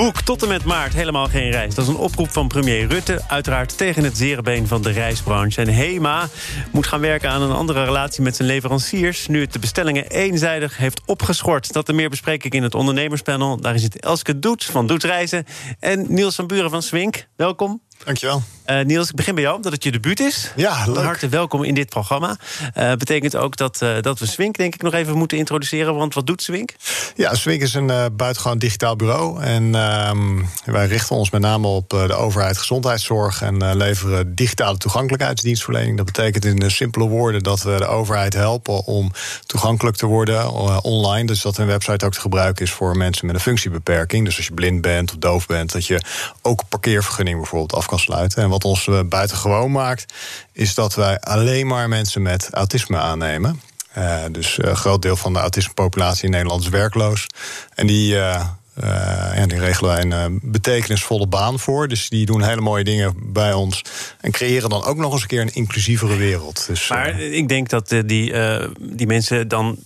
Boek tot en met maart helemaal geen reis. Dat is een oproep van premier Rutte. Uiteraard tegen het zere van de reisbranche. En HEMA moet gaan werken aan een andere relatie met zijn leveranciers... nu het de bestellingen eenzijdig heeft opgeschort. Dat en meer bespreek ik in het ondernemerspanel. Daar zit Elske Doets van Doets Reizen... en Niels van Buren van Swink. Welkom. Dankjewel. Uh, Niels, ik begin bij jou, omdat het je debuut is. Ja, leuk. Van harte welkom in dit programma. Uh, betekent ook dat, uh, dat we Swink denk ik nog even moeten introduceren. Want wat doet Swink? Ja, Swink is een buitengewoon digitaal bureau. En ehm, wij richten ons met name op de overheid gezondheidszorg... en leveren digitale toegankelijkheidsdienstverlening. Dat betekent in simpele woorden dat we de overheid helpen... om toegankelijk te worden online. Dus dat een website ook te gebruiken is voor mensen met een functiebeperking. Dus als je blind bent of doof bent... dat je ook een parkeervergunning bijvoorbeeld af kan sluiten. En wat ons uh, buitengewoon maakt, is dat wij alleen maar mensen met autisme aannemen. Uh, dus een groot deel van de autismepopulatie in Nederland is werkloos. En die. Uh, ja, die regelen wij een betekenisvolle baan voor. Dus die doen hele mooie dingen bij ons. En creëren dan ook nog eens een keer een inclusievere wereld. Dus, maar ik denk dat die, die mensen dan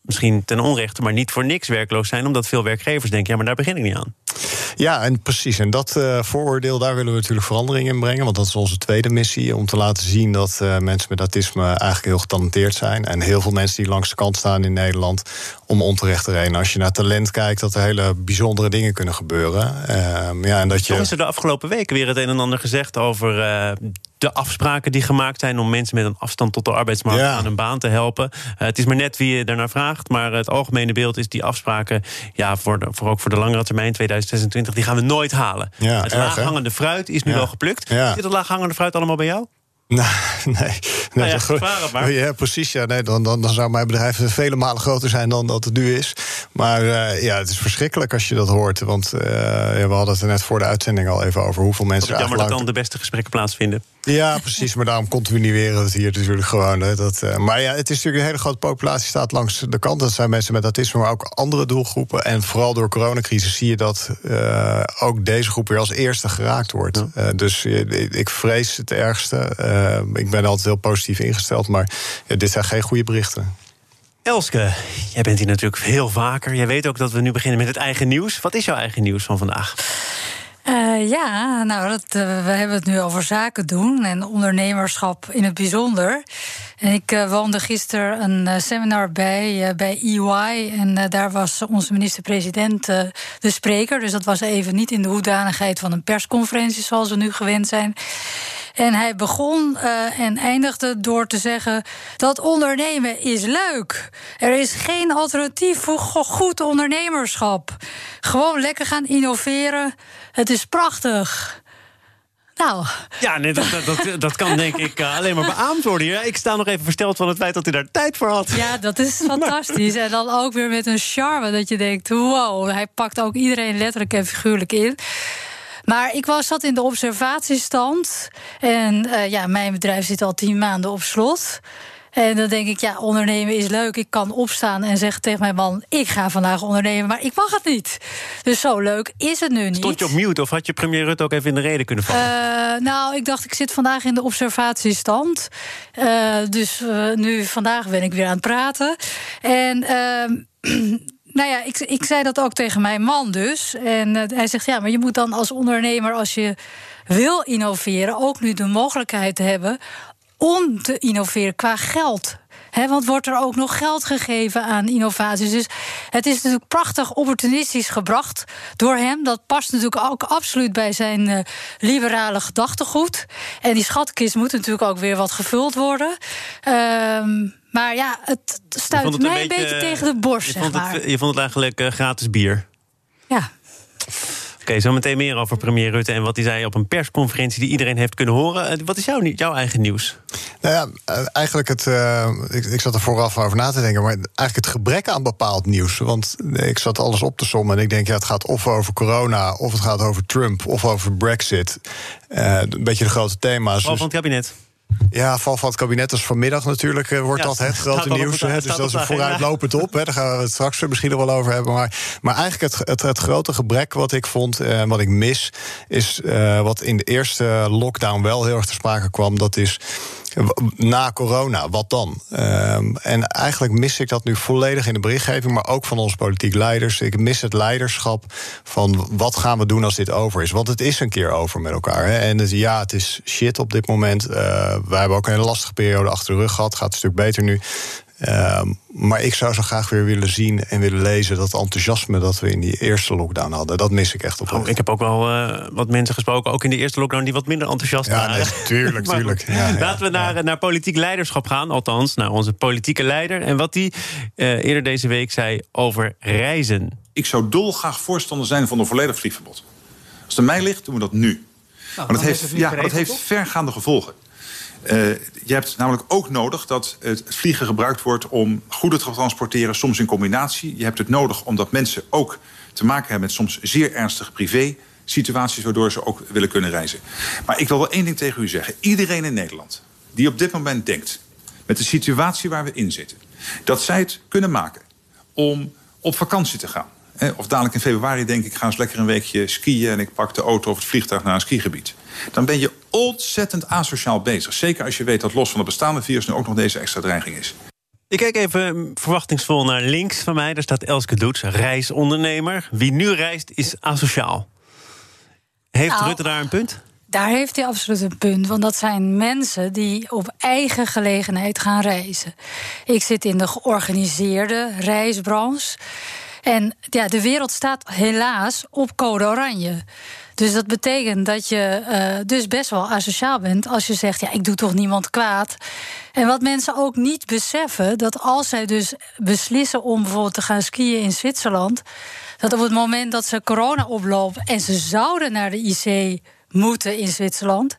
misschien ten onrechte, maar niet voor niks werkloos zijn. Omdat veel werkgevers denken: ja, maar daar begin ik niet aan. Ja, en precies. En dat uh, vooroordeel, daar willen we natuurlijk verandering in brengen. Want dat is onze tweede missie. Om te laten zien dat uh, mensen met autisme eigenlijk heel getalenteerd zijn. En heel veel mensen die langs de kant staan in Nederland. om onterechte redenen. Als je naar talent kijkt, dat er hele bijzondere dingen kunnen gebeuren. Uh, ja, en dat je... Toch is er de afgelopen weken weer het een en ander gezegd over eh, de afspraken die gemaakt zijn om mensen met een afstand tot de arbeidsmarkt ja. aan een baan te helpen. Uh, het is maar net wie je daarnaar vraagt, maar het algemene beeld is die afspraken, ja, voor, de, voor ook voor de langere termijn, 2026, die gaan we nooit halen. Ja, het erg, laaghangende fruit is nu Ja. wel geplukt. Ja. Zit het laaghangende fruit allemaal bij jou? Nou, nee. nee Nou ja, dat- maar. Ja, precies. Ja, nee, dan, dan, dan zou mijn bedrijf vele malen groter zijn dan dat het nu is. Maar eh, ja, het is verschrikkelijk als je dat hoort. Want eh, ja, we hadden het er net voor de uitzending al even over hoeveel mensen er jammer dat dan de beste gesprekken plaatsvinden. Ja, precies. Maar daarom continueren we het hier natuurlijk gewoon. Hè. Dat, eh, maar ja, het is natuurlijk een hele grote populatie staat langs de kant. Dat zijn mensen met autisme, maar ook andere doelgroepen. En vooral door de coronacrisis zie je dat eh, ook deze groep weer als eerste geraakt wordt. Eh, dus ik vrees het ergste. Ik ben altijd heel positief ingesteld, maar dit zijn geen goede berichten. Elske, jij bent hier natuurlijk heel vaker. Jij weet ook dat we nu beginnen met het eigen nieuws. Wat is jouw eigen nieuws van vandaag? Eh, ja, nou, dat, eh, we hebben het nu over zaken doen en ondernemerschap in het bijzonder. En ik eh, woonde gisteren een seminar bij, bij EY. En daar was onze minister-president de spreker. Dus dat was even niet in de hoedanigheid van een persconferentie zoals we nu gewend zijn. En hij begon eh, en eindigde door te zeggen: dat ondernemen is leuk. Er is geen alternatief voor go- goed ondernemerschap. Gewoon lekker gaan innoveren. Het is prachtig. Nou, Ja, nee, dat, dat, dat, kan denk ik eh, alleen maar beaamd worden. Ik sta nog even versteld van het feit dat hij daar tijd voor had. ja, dat is fantastisch. En dan ook weer met een charme dat je denkt: wow, hij pakt ook iedereen letterlijk en figuurlijk in. Maar ik was zat in de observatiestand. En eh, ja, mijn bedrijf zit al tien maanden op slot. En dan denk ik, ja, ondernemen is leuk. Ik kan opstaan en zeggen tegen mijn man: ik ga vandaag ondernemen, maar ik mag het niet. Dus zo leuk is het nu niet. Stond je op mute of had je premier Rutte ook even in de reden kunnen vallen? Eh, nou, ik dacht, ik zit vandaag in de observatiestand. Eh, dus nu, vandaag ben ik weer aan het praten. En. Nou ja, ik, ik zei dat ook tegen mijn man dus. En eh, hij zegt, ja, maar je moet dan als ondernemer... als je wil innoveren, ook nu de mogelijkheid hebben... om te innoveren qua geld. Want wordt er ook nog geld gegeven aan innovaties? Dus het is natuurlijk prachtig opportunistisch gebracht door hem. Dat past natuurlijk ook absoluut bij zijn eh, liberale gedachtegoed. En die schatkist moet natuurlijk ook weer wat gevuld worden. Ehm, maar ja, het stuit het mij een beetje, tegen de borst, je zeg vond maar. het, je vond het eigenlijk eh, gratis bier. Ja. Oké, zo meteen meer over premier Rutte en wat hij zei op een persconferentie die iedereen heeft kunnen horen. Eh, wat is jouw, jouw eigen nieuws? Nou ja, eh, eigenlijk het. Uh, ik, ik, zat er vooraf over na te denken, maar eigenlijk het gebrek aan bepaald nieuws. Want ik zat alles op te sommen en ik denk, ja, het gaat of over corona, of het gaat over Trump, of over Brexit. Uh, een beetje de grote thema's. Val van het kabinet. Ja, val van het kabinet is vanmiddag natuurlijk uh, wordt dat het grote nieuws. Het, dus dat is vooruitlopend op. Hè, daar gaan we het straks misschien nog wel over hebben. Maar, maar eigenlijk het, het, het grote gebrek wat ik vond en uh, wat ik mis... is uh, wat in de eerste lockdown wel heel erg te sprake kwam. Dat is na corona, wat dan? Um, en eigenlijk mis ik dat nu volledig in de berichtgeving, maar ook van onze politiek leiders. Ik mis het leiderschap van wat gaan we doen als dit over is. Want het is een keer over met elkaar. Hè? En ja, het is shit op dit moment. Uh, wij hebben ook een hele lastige periode achter de rug gehad. Gaat een stuk beter nu. Uh, maar ik zou zo graag weer willen zien en willen lezen dat enthousiasme dat we in die eerste lockdown hadden. Dat mis ik echt op. Oh, ik heb ook wel uh, wat mensen gesproken, ook in de eerste lockdown, die wat minder enthousiast ja, waren. Nee, tuurlijk, tuurlijk. Ja, ja, laten we naar, naar politiek leiderschap gaan, althans naar onze politieke leider. En wat die uh, eerder deze week zei over reizen. Ik zou dolgraag voorstander zijn van een volledig vliegverbod. Als het aan mij ligt, doen we dat nu. Nou, maar dat heeft, ja, dat heeft vergaande gevolgen. Uh, je hebt namelijk ook nodig dat het vliegen gebruikt wordt om goederen te transporteren, soms in combinatie. Je hebt het nodig omdat mensen ook te maken hebben met soms zeer ernstige privé situaties waardoor ze ook willen kunnen reizen. Maar ik wil wel één ding tegen u zeggen. Iedereen in Nederland die op dit moment denkt, met de situatie waar we in zitten, dat zij het kunnen maken om op vakantie te gaan. Of dadelijk in februari denk ik, ga eens lekker een weekje skiën... en ik pak de auto of het vliegtuig naar een skigebied. Dan ben je ontzettend asociaal bezig. Zeker als je weet dat los van het bestaande virus... nu ook nog deze extra dreiging is. Ik kijk even verwachtingsvol naar links van mij. Daar staat Elske Doets, reisondernemer. Wie nu reist is asociaal. Heeft nou, Rutte daar een punt? Daar heeft hij absoluut een punt. Want dat zijn mensen die op eigen gelegenheid gaan reizen. Ik zit in de georganiseerde reisbranche. En ja, de wereld staat helaas op code oranje. Dus dat betekent dat je uh, dus best wel asociaal bent als je zegt: ja, ik doe toch niemand kwaad. En wat mensen ook niet beseffen, dat als zij dus beslissen om bijvoorbeeld te gaan skiën in Zwitserland, dat op het moment dat ze corona oplopen en ze zouden naar de IC moeten in Zwitserland,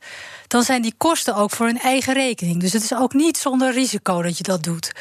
dan zijn die kosten ook voor hun eigen rekening. Dus het is ook niet zonder risico dat je dat doet.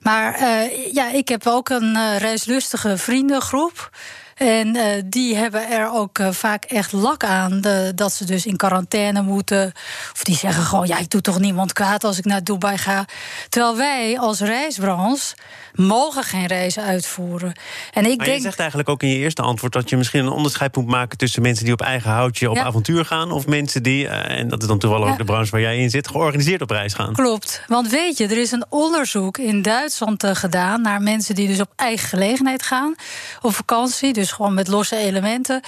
Maar uh, ja, ik heb ook een uh, reislustige vriendengroep. En uh, die hebben er ook uh, vaak echt lak aan de, dat ze dus in quarantaine moeten. Of die zeggen gewoon: ja, ik doe toch niemand kwaad als ik naar Dubai ga. Terwijl wij als reisbranche mogen geen reizen uitvoeren. En ik maar denk... je zegt eigenlijk ook in je eerste antwoord dat je misschien een onderscheid moet maken tussen mensen die op eigen houtje op ja. avontuur gaan, of mensen die, uh, en dat is dan toevallig ja. ook de branche waar jij in zit, georganiseerd op reis gaan. Klopt. Want weet je, er is een onderzoek in Duitsland gedaan naar mensen die dus op eigen gelegenheid gaan op vakantie. Dus gewoon met losse elementen.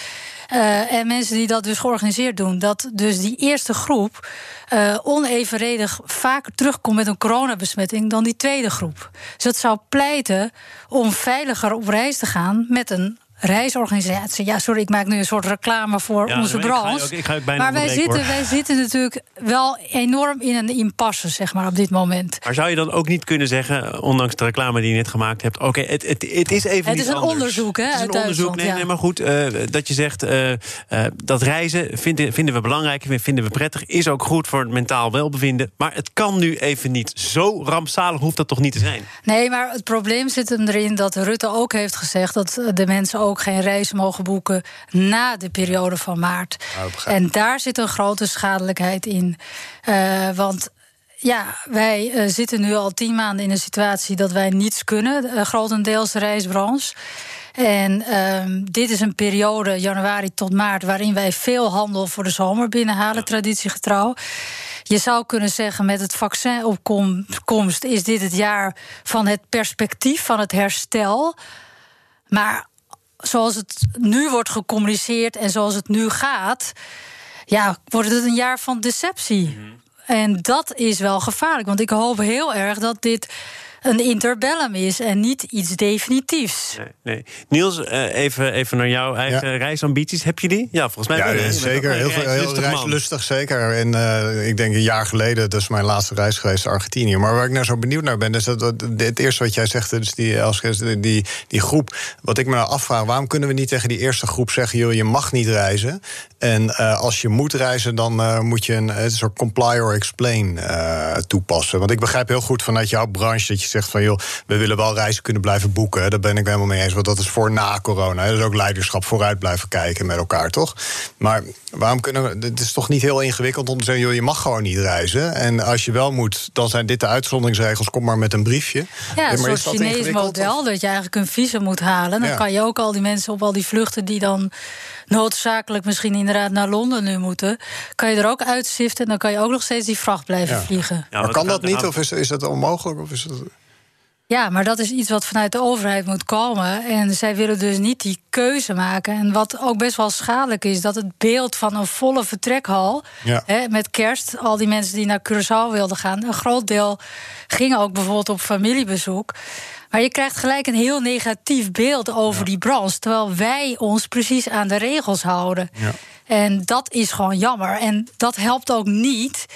Uh, en mensen die dat dus georganiseerd doen. Dat dus die eerste groep uh, onevenredig vaker terugkomt met een coronabesmetting dan die tweede groep. Dus dat zou pleiten om veiliger op reis te gaan met een reisorganisatie. Ja, sorry, ik maak nu een soort reclame voor ja, onze branche. maar wij zitten, wij zitten natuurlijk wel enorm in een impasse, zeg maar, op dit moment. Maar zou je dan ook niet kunnen zeggen, ondanks de reclame die je net gemaakt hebt... oké, okay, het, het, het, is even Het is een anders. onderzoek, hè, Het is een onderzoek, nee, ja. nee, maar goed, uh, dat je zegt... Uh, uh, dat reizen vinden, vinden we belangrijk, vinden we prettig... is ook goed voor het mentaal welbevinden. Maar het kan nu even niet. Zo rampzalig hoeft dat toch niet te zijn? Nee, maar het probleem zit hem erin dat Rutte ook heeft gezegd... dat de mensen ook geen reizen mogen boeken na de periode van maart. Oh, en daar zit een grote schadelijkheid in. Uh, want ja, wij uh, zitten nu al tien maanden in een situatie dat wij niets kunnen, uh, grotendeels de reisbranche. En uh, dit is een periode, januari tot maart, waarin wij veel handel voor de zomer binnenhalen, ja. traditiegetrouw. Je zou kunnen zeggen, met het vaccinopkomst is dit het jaar van het perspectief, van het herstel. Maar zoals het nu wordt gecommuniceerd en zoals het nu gaat, ja, wordt het een jaar van deceptie. Mm -hmm. En dat is wel gevaarlijk, want ik hoop heel erg dat dit een interbellum is en niet iets definitiefs. Nee, nee. Niels, uh, even, even naar jouw eigen reisambities. Heb je die? Ja, volgens mij. Ja, wel, zeker. Heel, veel, heel reislustig, zeker. En uh, ik denk een jaar geleden, dat is mijn laatste reis geweest, Argentinië. Maar waar ik nou zo benieuwd naar ben, is dat het eerste wat jij zegt, dus die, die, die, die groep. Wat ik me nou afvraag, waarom kunnen we niet tegen die eerste groep zeggen: joh, je mag niet reizen. En uh, als je moet reizen, dan uh, moet je een, een soort comply or explain uh, toepassen. Want ik begrijp heel goed vanuit jouw branche dat je zegt van joh, we willen wel reizen kunnen blijven boeken. Daar ben ik helemaal mee eens. Want dat is voor na corona. Dat is ook leiderschap vooruit blijven kijken met elkaar, toch? Maar waarom kunnen we. Het is toch niet heel ingewikkeld om te zeggen, joh, je mag gewoon niet reizen. En als je wel moet, dan zijn dit de uitzonderingsregels. Kom maar met een briefje. Ja, een soort Chinees model. Dat je eigenlijk een visum moet halen. Dan kan je ook al die mensen op al die vluchten die dan noodzakelijk misschien inderdaad naar Londen nu moeten, kan je er ook uitsiften en dan kan je ook nog steeds die vracht blijven vliegen. Ja, maar kan dat niet of is, is dat onmogelijk? Of is dat... Ja, maar dat is iets wat vanuit de overheid moet komen. En zij willen dus niet die keuze maken. En wat ook best wel schadelijk is, dat het beeld van een volle vertrekhal. Hè, met kerst, al die mensen die naar Curaçao wilden gaan. Een groot deel gingen ook bijvoorbeeld op familiebezoek. Maar je krijgt gelijk een heel negatief beeld over die branche. Terwijl wij ons precies aan de regels houden. Ja. En dat is gewoon jammer. En dat helpt ook niet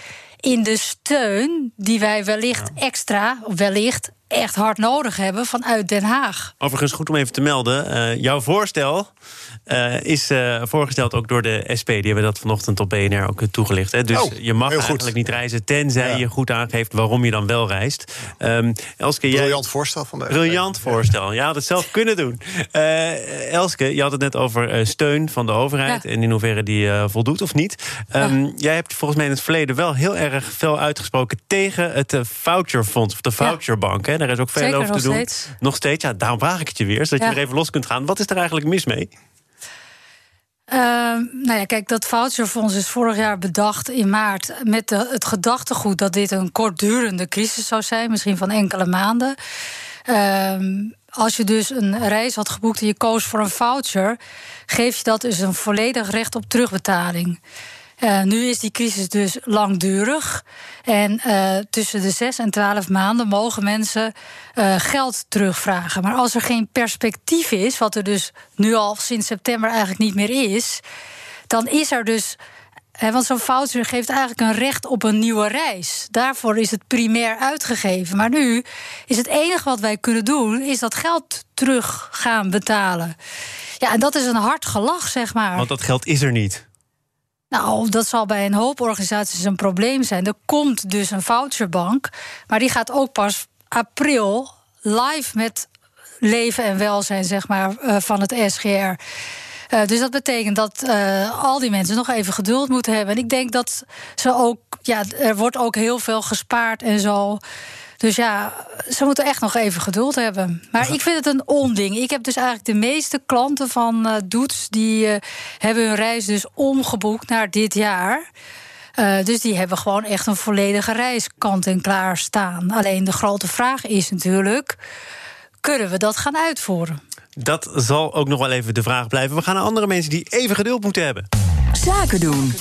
in de steun die wij wellicht extra, wellicht echt hard nodig hebben vanuit Den Haag. Overigens, goed om even te melden. Uh, jouw voorstel uh, is uh, voorgesteld ook door de SP. Die hebben dat vanochtend op BNR ook toegelicht. Hè. Dus oh, je mag eigenlijk goed. niet reizen... tenzij ja. je goed aangeeft waarom je dan wel reist. Um, Elske, briljant jij... voorstel van de SP. Briljant voorstel. Ja, had het zelf kunnen doen. Elske, je had het net over steun van de overheid... Ja. en in hoeverre die voldoet of niet. Um, jij hebt volgens mij in het verleden wel heel erg veel uitgesproken... tegen het voucherfonds of de voucherbank. Hè. Daar is ook veel Zeker, over te doen. Steeds. Nog steeds, ja, daarom vraag ik het je weer. Zodat je er even los kunt gaan. Wat is er eigenlijk mis mee? Uh, nou ja, kijk, dat voucherfonds is vorig jaar bedacht in maart met de, het gedachtegoed dat dit een kortdurende crisis zou zijn, misschien van enkele maanden. Uh, als je dus een reis had geboekt en je koos voor een voucher, geef je dat dus een volledig recht op terugbetaling. Uh, nu is die crisis dus langdurig. En uh, tussen de 6 en 12 maanden mogen mensen uh, geld terugvragen. Maar als er geen perspectief is, wat er dus nu al sinds september eigenlijk niet meer is, dan is er dus. want zo'n voucher geeft eigenlijk een recht op een nieuwe reis. Daarvoor is het primair uitgegeven. Maar nu is het enige wat wij kunnen doen, is dat geld terug gaan betalen. Ja, en dat is een hard gelach, zeg maar. Want dat geld is er niet. Nou, dat zal bij een hoop organisaties een probleem zijn. Er komt dus een voucherbank, maar die gaat ook pas april live met leven en welzijn, zeg maar, uh, van het SGR. Eh, dus dat betekent dat uh, al die mensen nog even geduld moeten hebben. En ik denk dat ze ook, ja, er wordt ook heel veel gespaard en zo. Dus ja, ze moeten echt nog even geduld hebben. Maar ik vind het een onding. Ik heb dus eigenlijk de meeste klanten van uh, Doets... die uh, hebben hun reis dus omgeboekt naar dit jaar... Uh, dus die hebben gewoon echt een volledige reis kant en klaar staan. Alleen de grote vraag is natuurlijk: kunnen we dat gaan uitvoeren? Dat zal ook nog wel even de vraag blijven. We gaan naar andere mensen die even geduld moeten hebben. Zaken doen.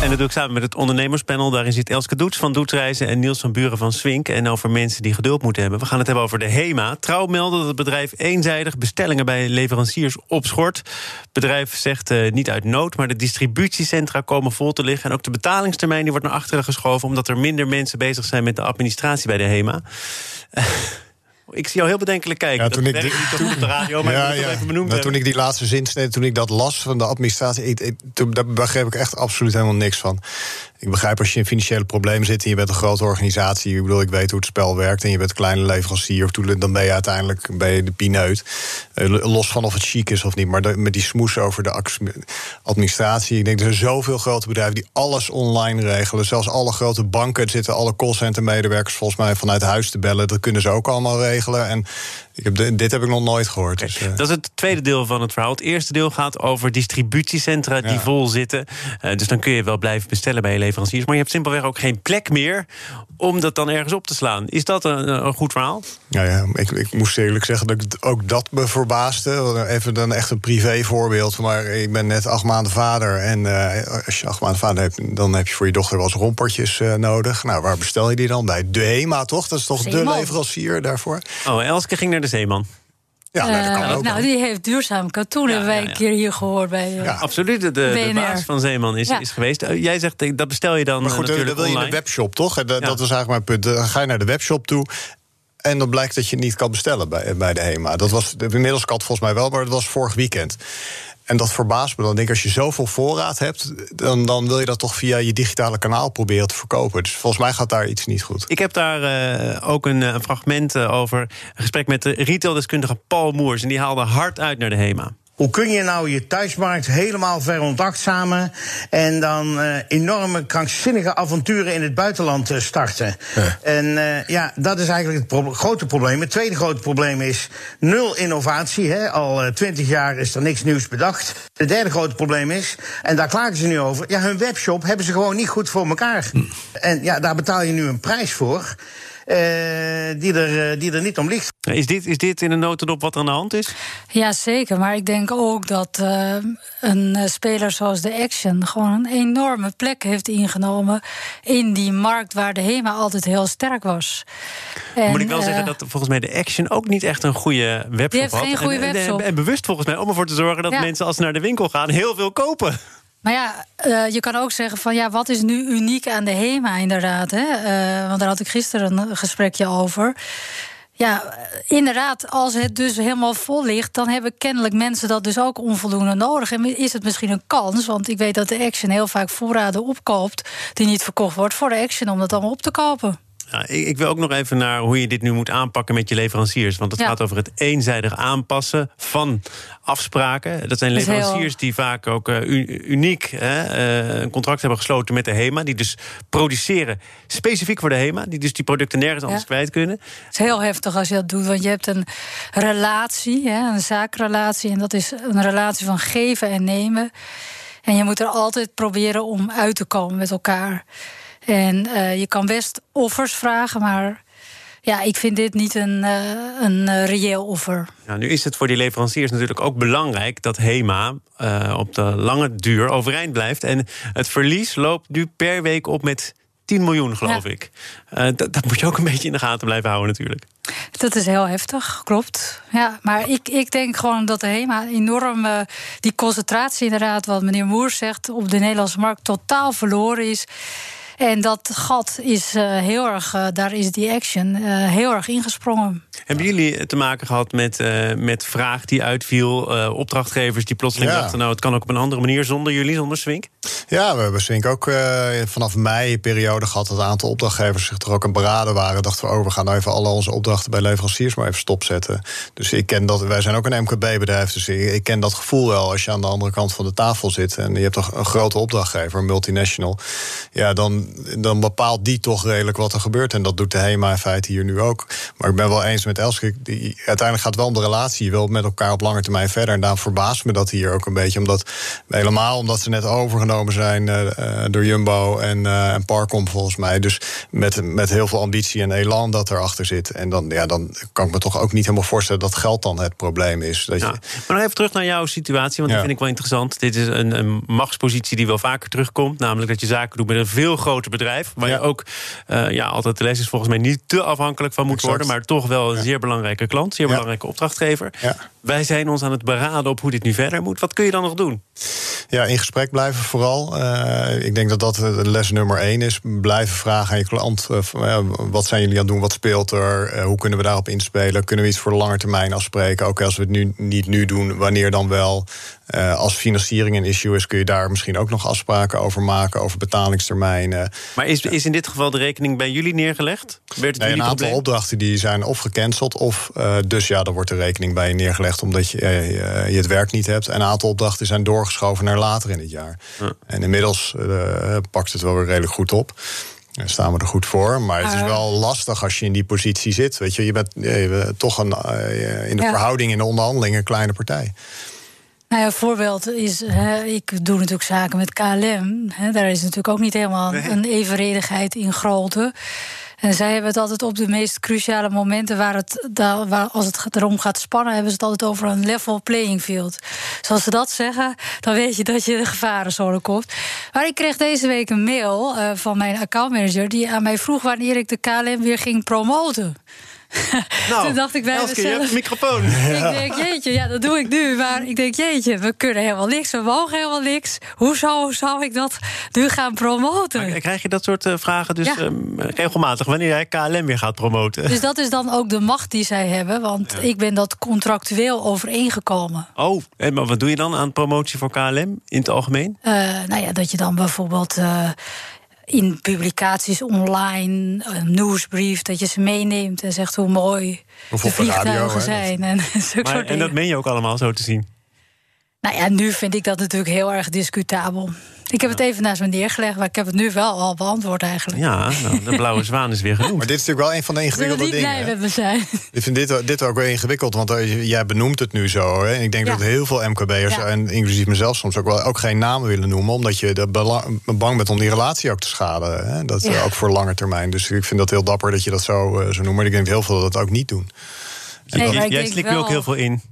En dat doe ik samen met het ondernemerspanel. Daarin zit Elske Doets van Doetsreizen en Niels van Buren van Swink. En over mensen die geduld moeten hebben. We gaan het hebben over de HEMA. Trouw meldt dat het bedrijf eenzijdig bestellingen bij leveranciers opschort. Het bedrijf zegt uh, niet uit nood, maar de distributiecentra komen vol te liggen. En ook de betalingstermijn die wordt naar achteren geschoven... omdat er minder mensen bezig zijn met de administratie bij de HEMA. Ik zie jou heel bedenkelijk kijken. Ja, toen ik die, niet op de radio, maar ja, ja. even benoemd nou, Toen ik die laatste zin sneed, toen ik dat las van de administratie... Ik, ik, toen, daar begreep ik echt absoluut helemaal niks van. Ik begrijp als je in financiële problemen zit en je bent een grote organisatie. Ik bedoel, ik weet hoe het spel werkt. En je bent een kleine leverancier. Of dan ben je uiteindelijk ben je de pineut. Uh, los van of het chic is of niet. Maar met die smoes over de administratie. Ik denk er zijn zoveel grote bedrijven die alles online regelen. Zelfs alle grote banken. Zitten alle callcenter medewerkers volgens mij vanuit huis te bellen. Dat kunnen ze ook allemaal regelen. En ik heb dit heb ik nog nooit gehoord. Dus, uh... Dat is het tweede deel van het verhaal. Het eerste deel gaat over distributiecentra die vol zitten. Uh, dus dan kun je wel blijven bestellen bij je leveranciers. Maar je hebt simpelweg ook geen plek meer om dat dan ergens op te slaan. Is dat een, een goed verhaal? Ja, ja ik, ik moest eerlijk zeggen dat ik ook dat me verbaasde. Even dan echt een privé voorbeeld. Maar ik ben net acht maanden vader. En uh, als je acht maanden vader hebt, dan heb je voor je dochter wel eens rompertjes uh, nodig. Nou, waar bestel je die dan? Bij de HEMA, toch? Dat is toch Zeeman. de leverancier daarvoor? Oh, Elske ging naar de Zeeman. Ja, dat kan ook nou, die heeft duurzaam katoen, hebben wij een keer hier gehoord bij uh, ja. Absoluut, de, de, baas van Zeeman is, is geweest. Uh, jij zegt, dat bestel je dan maar goed, natuurlijk dan wil je de webshop, toch? Dat, dat was eigenlijk mijn punt. Dan ga je naar de webshop toe... En dan blijkt dat je het niet kan bestellen bij, bij de HEMA. Dat was inmiddels kat volgens mij wel, maar het was vorig weekend. En dat verbaast me dan. Denk ik, als je zoveel voorraad hebt, dan, dan wil je dat toch via je digitale kanaal proberen te verkopen. Dus volgens mij gaat daar iets niet goed. Ik heb daar uh, ook een, een fragment over. Een gesprek met de retaildeskundige Paul Moers. En die haalde hard uit naar de HEMA. Hoe kun je nou je thuismarkt helemaal veronachtzamen en dan uh, enorme krankzinnige avonturen in het buitenland uh, starten? Ja. En uh, ja, dat is eigenlijk het pro grote probleem. Het tweede grote probleem is nul innovatie. Hè. Al twintig jaar is er niks nieuws bedacht. Het derde grote probleem is, en daar klagen ze nu over, ja, hun webshop hebben ze gewoon niet goed voor elkaar. Hm. En ja, daar betaal je nu een prijs voor. Uh, die, er, uh, die er niet om ligt. Is dit, is dit in een notendop wat er aan de hand is? Ja, zeker. Maar ik denk ook dat uh, een speler zoals de Action gewoon een enorme plek heeft ingenomen in die markt waar de HEMA altijd heel sterk was. En, Moet ik wel zeggen dat volgens mij de Action ook niet echt een goede webshop die heeft had. Geen goede webshop. En, en, bewust volgens mij om ervoor te zorgen dat ja. mensen als ze naar de winkel gaan heel veel kopen. Maar ja, uh, je kan ook zeggen van ja, wat is nu uniek aan de HEMA inderdaad? Hè? Uh, want daar had ik gisteren een gesprekje over. Ja, inderdaad, als het dus helemaal vol ligt, dan hebben kennelijk mensen dat dus ook onvoldoende nodig. En is het misschien een kans? Want ik weet dat de Action heel vaak voorraden opkoopt die niet verkocht wordt voor de Action om dat allemaal op te kopen. Ja, ik, wil ook nog even naar hoe je dit nu moet aanpakken met je leveranciers. Want het ja. gaat over het eenzijdig aanpassen van afspraken. Dat zijn leveranciers die vaak ook uh, uniek hè, uh, een contract hebben gesloten met de HEMA. Die dus produceren specifiek voor de HEMA. Die dus die producten nergens anders kwijt kunnen. Het is heel heftig als je dat doet. Want je hebt een relatie, hè, een zaakrelatie. En dat is een relatie van geven en nemen. En je moet er altijd proberen om uit te komen met elkaar. En uh, je kan best offers vragen, maar ja, ik vind dit niet een, uh, een uh, reëel offer. Nou, nu is het voor die leveranciers natuurlijk ook belangrijk dat HEMA uh, op de lange duur overeind blijft. En het verlies loopt nu per week op met 10 miljoen, geloof ja. ik. Dat, dat, moet je ook een beetje in de gaten blijven houden, natuurlijk. Dat is heel heftig, klopt. Ja, maar ik, ik denk gewoon dat de HEMA enorm die concentratie, inderdaad, wat meneer Moers zegt, op de Nederlandse markt totaal verloren is. En dat gat is uh, heel erg, uh, daar is die action uh, heel erg ingesprongen. Hebben jullie te maken gehad met, met vraag die uitviel, opdrachtgevers die plotseling ja. dachten, nou het kan ook op een andere manier zonder jullie, zonder Swink? Ja, we hebben Swink ook vanaf mei periode gehad dat een aantal opdrachtgevers zich er ook aan beraden waren. Dachten we, oh, we gaan nou even alle onze opdrachten bij leveranciers maar even stopzetten. Dus ik ken dat, wij zijn ook een MKB-bedrijf, dus ik, ik ken dat gevoel wel als je aan de andere kant van de tafel zit en je hebt toch een grote opdrachtgever, een multinational. Ja, dan dan bepaalt die toch redelijk wat er gebeurt. En dat doet de HEMA in feite hier nu ook. Maar ik ben wel eens met Elske. Die, uiteindelijk gaat het wel om de relatie. Je wilt met elkaar op lange termijn verder. En daarom verbaast me dat hier ook een beetje. Omdat, helemaal omdat ze net overgenomen zijn uh, door Jumbo en, uh, en Parcom volgens mij. Dus met, met heel veel ambitie en elan dat erachter zit. En dan, ja, dan kan ik me toch ook niet helemaal voorstellen dat geld dan het probleem is. Dat ja. je... Maar nog even terug naar jouw situatie, want ja. dat vind ik wel interessant. Dit is een, een machtspositie die wel vaker terugkomt. Namelijk dat je zaken doet met een veel groter bedrijf. Waar ja. je ook uh, ja, altijd de les is volgens mij niet te afhankelijk van moet exact. worden. Maar toch wel een zeer belangrijke klant, zeer belangrijke opdrachtgever. Wij zijn ons aan het beraden op hoe dit nu verder moet. Wat kun je dan nog doen? Ja, in gesprek blijven vooral. Uh, ik denk dat dat les nummer één is. Blijven vragen aan je klant. Uh, wat zijn jullie aan het doen? Wat speelt er? Uh, hoe kunnen we daarop inspelen? Kunnen we iets voor de lange termijn afspreken? Ook als we het nu niet nu doen, wanneer dan wel? Als financiering een issue is, kun je daar misschien ook nog afspraken over maken, over betalingstermijnen. Maar is, is in dit geval de rekening bij jullie neergelegd? Werd het nee, een aantal probleem? opdrachten die zijn of gecanceld, of dus ja, dan wordt de rekening bij je neergelegd omdat je, uh, je het werk niet hebt. En een aantal opdrachten zijn doorgeschoven naar later in het jaar. Ja. En inmiddels pakt het wel weer redelijk goed op. Daar staan we er goed voor. Maar het is wel lastig als je in die positie zit. Weet je, je bent, je bent toch een, in de ja. verhouding in de onderhandeling een kleine partij. Nou ja, een voorbeeld is, hè, ik doe natuurlijk zaken met KLM. Hè, daar is natuurlijk ook niet helemaal een evenredigheid in grootte. En zij hebben het altijd op de meest cruciale momenten waar het, waar, als het erom gaat spannen, hebben ze het altijd over een level playing field. Zoals ze dat zeggen, dan weet je dat je de gevarenzone komt. Maar ik kreeg deze week een mail uh, van mijn accountmanager die aan mij vroeg wanneer ik de KLM weer ging promoten. Nou, Toen dacht ik bij Elske, mezelf... je hebt microfoon. Ik denk, jeetje, ja, dat doe ik nu. Maar ik denk, jeetje, we kunnen helemaal niks. We mogen helemaal niks. Hoe zou, zou ik dat nu gaan promoten? Maar krijg je dat soort uh, vragen dus ja. uh, regelmatig... wanneer jij KLM weer gaat promoten? Dus dat is dan ook de macht die zij hebben. Want ja. ik ben dat contractueel overeengekomen. Oh, maar wat doe je dan aan promotie voor KLM in het algemeen? Uh, nou ja, dat je dan bijvoorbeeld in publicaties online, een nieuwsbrief, dat je ze meeneemt en zegt hoe mooi of de vliegtuigen radio, zijn. En, maar, en dat meen je ook allemaal zo te zien? Nou ja, nu vind ik dat natuurlijk heel erg discutabel. Ik heb het even naast me neergelegd, maar ik heb het nu wel al beantwoord eigenlijk. Ja, nou, de blauwe zwaan is weer genoemd. Maar dit is natuurlijk wel een van de ingewikkelde dingen. blij met me zijn. Ik vind dit, dit ook wel ingewikkeld, want jij benoemt het nu zo. Hè? Ik denk ja. dat heel veel MKB'ers, ja. en inclusief mezelf soms ook wel, ook geen namen willen noemen, omdat je er bang bent om die relatie ook te schaden. Hè? Dat ja. ook voor lange termijn. Dus ik vind dat heel dapper dat je dat zo, zo noemt. Maar ik denk dat heel veel dat ook niet doen. Nee, jij jij slikt nu ook heel veel in.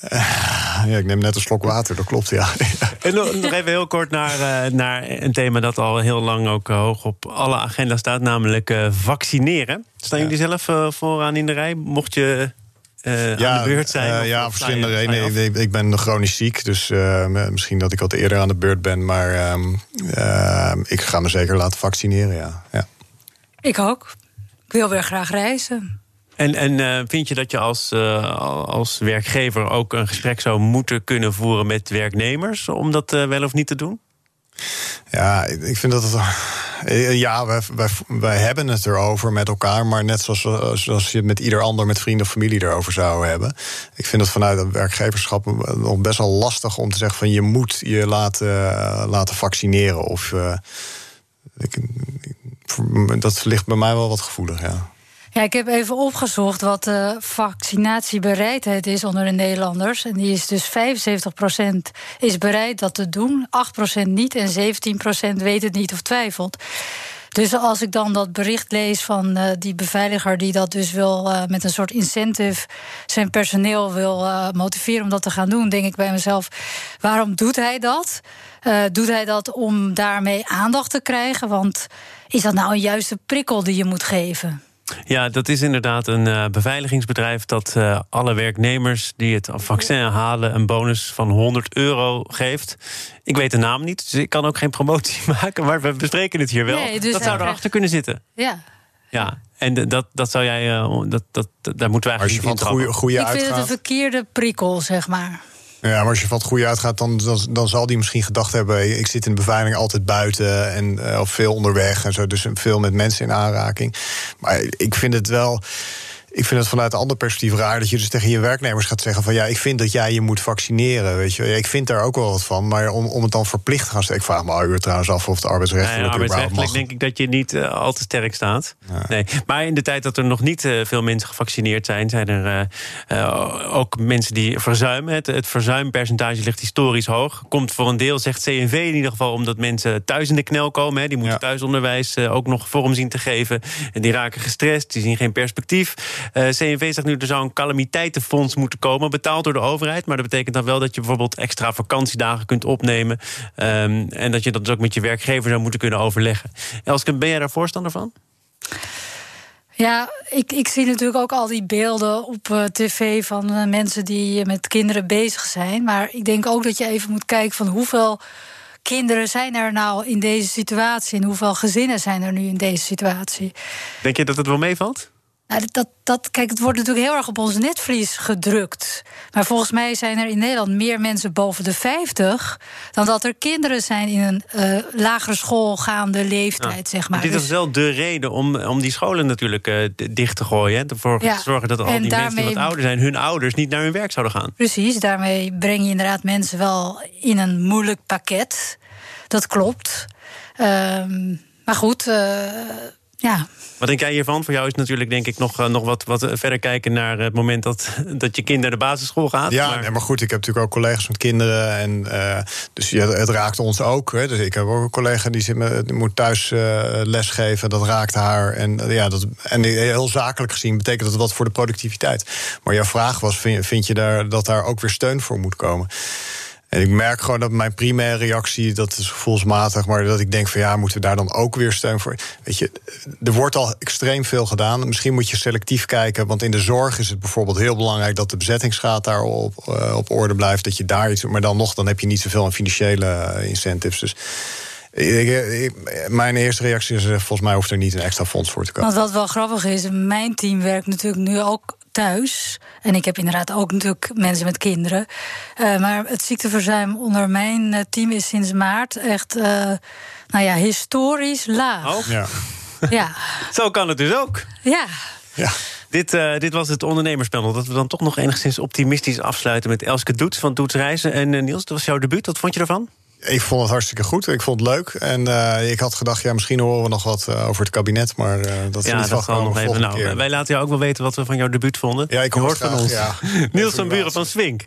Ja, ik neem net een slok water, dat klopt, ja. En nog even heel kort naar, uh, naar een thema dat al heel lang ook uh, hoog op alle agenda staat, namelijk uh, vaccineren. Staan ja. jullie zelf vooraan in de rij? Mocht je ja, aan de beurt zijn? Ja, verschillende redenen. Ik, ik, ben chronisch ziek, dus misschien dat ik wat eerder aan de beurt ben. Maar ehm, ik ga me zeker laten vaccineren, ja. ja. Ik ook. Ik wil weer graag reizen. En, en uh, vind je dat je als, uh, als werkgever ook een gesprek zou moeten kunnen voeren met werknemers om dat uh, wel of niet te doen? Ja, ik vind dat. Ja, wij, wij, hebben het erover met elkaar, maar net zoals, zoals je het met ieder ander, met vrienden of familie erover zou hebben. Ik vind het vanuit het werkgeverschap nog best wel lastig om te zeggen van je moet je laten, laten vaccineren. Of, dat ligt bij mij wel wat gevoelig, ja. Ja, ik heb even opgezocht wat de vaccinatiebereidheid is onder de Nederlanders. En die is dus 75% is bereid dat te doen, 8% niet en 17% weet het niet of twijfelt. Dus als ik dan dat bericht lees van uh, die beveiliger die dat dus wil uh, met een soort incentive zijn personeel wil uh, motiveren om dat te gaan doen, denk ik bij mezelf: waarom doet hij dat? doet hij dat om daarmee aandacht te krijgen? Want is dat nou een juiste prikkel die je moet geven? Ja, dat is inderdaad een uh, beveiligingsbedrijf dat uh, alle werknemers die het vaccin halen een bonus van 100 euro geeft. Ik weet de naam niet, dus ik kan ook geen promotie maken, maar we bespreken het hier wel. Nee, dus dat zou erachter kunnen zitten. Ja. Ja, en dat, dat zou jij, uh, dat, dat, daar moeten wij eigenlijk Als je van het goede, goede Ik vind het een verkeerde prikkel, zeg maar. Ja, maar als je van het goede uitgaat, dan, dan, dan, zal die misschien gedacht hebben: ik zit in de beveiliging altijd buiten en uh, of veel onderweg en zo, dus veel met mensen in aanraking. Maar ik vind het wel ik vind het vanuit een ander perspectief raar dat je dus tegen je werknemers gaat zeggen: van ja, ik vind dat jij je moet vaccineren. Weet je, ik vind daar ook wel wat van, maar om, om het dan verplicht te gaan stellen. Ik vraag me al trouwens af of het arbeidsrechtelijk. Nou ja, arbeidsrechtelijk denk ik dat je niet uh, al te sterk staat. Ja. Nee. Maar in de tijd dat er nog niet uh, veel mensen gevaccineerd zijn, zijn er uh, ook mensen die verzuimen. Het, het verzuimpercentage ligt historisch hoog. Komt voor een deel, zegt CNV in ieder geval, omdat mensen thuis in de knel komen. Hè. Die moeten ja. thuisonderwijs ook nog vorm zien te geven. En die raken gestrest, die zien geen perspectief. Uh, CNV zegt nu er zou een calamiteitenfonds moeten komen, betaald door de overheid. Maar dat betekent dan wel dat je bijvoorbeeld extra vakantiedagen kunt opnemen. Um, en dat je dat dus ook met je werkgever zou moeten kunnen overleggen. Elske, ben jij daar voorstander van? Ja, ik, ik zie natuurlijk ook al die beelden op uh, tv van uh, mensen die met kinderen bezig zijn. Maar ik denk ook dat je even moet kijken van hoeveel kinderen zijn er nou in deze situatie en hoeveel gezinnen zijn er nu in deze situatie. Denk je dat het wel meevalt? Nou, dat, dat, kijk, het wordt natuurlijk heel erg op ons netvlies gedrukt. Maar volgens mij zijn er in Nederland meer mensen boven de 50 dan dat er kinderen zijn in een uh, lagere schoolgaande leeftijd, zeg maar. Dit is dus- wel de reden om, om die scholen natuurlijk uh, dicht te gooien. Hè? Ervoor ja. te zorgen dat al die daarmee... mensen die wat ouder zijn, hun ouders niet naar hun werk zouden gaan. Precies, daarmee breng je inderdaad mensen wel in een moeilijk pakket. Dat klopt. Um, maar goed. Uh, Ja. Wat denk jij hiervan? Voor jou is natuurlijk denk ik nog, eh, nog wat, wat verder kijken naar het moment dat, dat je kind naar de basisschool gaat. Ja, maar... Nee, maar goed, ik heb natuurlijk ook collega's met kinderen. En, uh, dus ja, het raakt ons ook. Hè. Dus ik heb ook een collega die, zit me, die moet thuis uh, lesgeven. Dat raakt haar. En, ja, dat, en heel zakelijk gezien betekent dat wat voor de productiviteit. Maar jouw vraag was: vind, vind je daar, dat daar ook weer steun voor moet komen? En ik merk gewoon dat mijn primaire reactie, dat is gevoelsmatig, maar dat ik denk van ja, moeten we daar dan ook weer steun voor? Weet je, er wordt al extreem veel gedaan. Misschien moet je selectief kijken, want in de zorg is het bijvoorbeeld heel belangrijk dat de bezettingsgraad daar op, uh, op orde blijft, dat je daar iets, maar dan nog, dan heb je niet zoveel aan financiële eh, incentives. Dus. Ik, mijn eerste reactie is: eh, volgens mij hoeft er niet een extra fonds voor te komen. Want wat wel grappig is, mijn team werkt natuurlijk nu ook thuis. En ik heb inderdaad ook natuurlijk mensen met kinderen. Uh, maar het ziekteverzuim onder mijn eh, team is sinds maart echt, uh, nou ja, historisch laag. Oh. Ja. ja. Zo kan het dus ook. Ja. Ja. Dit, uh, dit was het ondernemerspanel. Dat we dan toch nog enigszins optimistisch afsluiten met Elske Doets van Doets Reizen. En Niels, dat was jouw debuut. Wat vond je ervan? Ik vond het hartstikke goed. Ik vond het leuk. En uh, ik had gedacht, ja, misschien horen we nog wat uh, over het kabinet. Maar uh, dat is ja, wel nog even. Nou, wij laten jou ook wel weten wat we van jouw debuut vonden. Ja, ik hoor van ons. Ja. Niels van Buren van Swink.